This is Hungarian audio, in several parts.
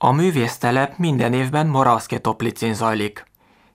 A művésztelep minden évben Moravské Toplicin zajlik.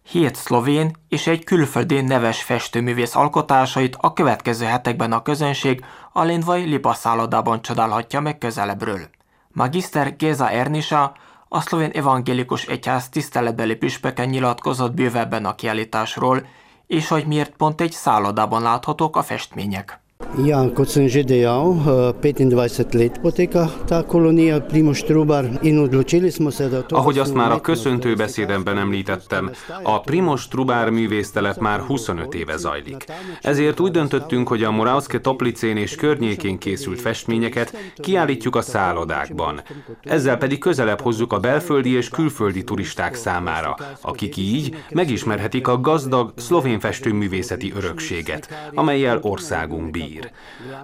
Hét szlovén és egy külföldi neves festőművész alkotásait a következő hetekben a közönség a Lindvai Lipa szállodában csodálhatja meg közelebbről. Magister Géza Ernisa, a szlovén evangélikus egyház tiszteletbeli püspöke nyilatkozott bővebben a kiállításról, és hogy miért pont egy szállodában láthatók a festmények. Ja, kot sem že dejal, 25 let poteka ta kolonija Primoš Trubar in odločili smo se, da to... Ahogy azt már a köszöntő beszédemben említettem, a Primoš Trubár művésztelet már 25 éve zajlik. Ezért úgy döntöttünk, hogy a Moravske Toplicén és környékén készült festményeket kiállítjuk a szállodákban. Ezzel pedig közelebb hozzuk a belföldi és külföldi turisták számára, akik így megismerhetik a gazdag szlovén festőművészeti örökséget, amelyel országunk bír.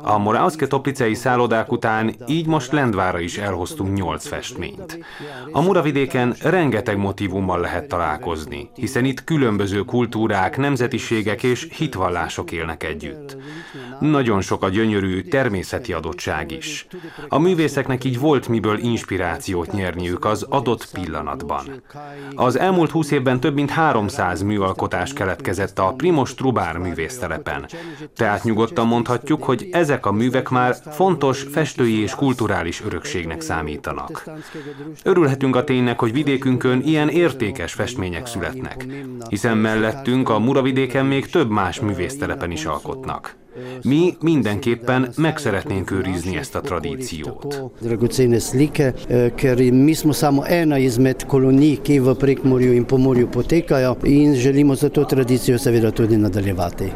A Moravske toplicei szállodák után így most Lendvára is elhoztunk nyolc festményt. A Muravidéken rengeteg motivummal lehet találkozni, hiszen itt különböző kultúrák, nemzetiségek és hitvallások élnek együtt. Nagyon sok a gyönyörű természeti adottság is. A művészeknek így volt miből inspirációt nyerniük az adott pillanatban. Az elmúlt húsz évben több mint 300 műalkotás keletkezett a Primos Trubár művésztelepen. Tehát nyugodtan mondhatjuk, mondhatjuk, hogy ezek a művek már fontos festői és kulturális örökségnek számítanak. Örülhetünk a ténynek, hogy vidékünkön ilyen értékes festmények születnek, hiszen mellettünk a Muravidéken még több más művésztelepen is alkotnak. Mi mindenképpen meg szeretnénk őrizni ezt a tradíciót. Dragocene slike, ker mi smo samo ena izmed kolonij, ki v Prekmorju in Pomorju potekajo in želimo za to tradicijo seveda tudi nadaljevati.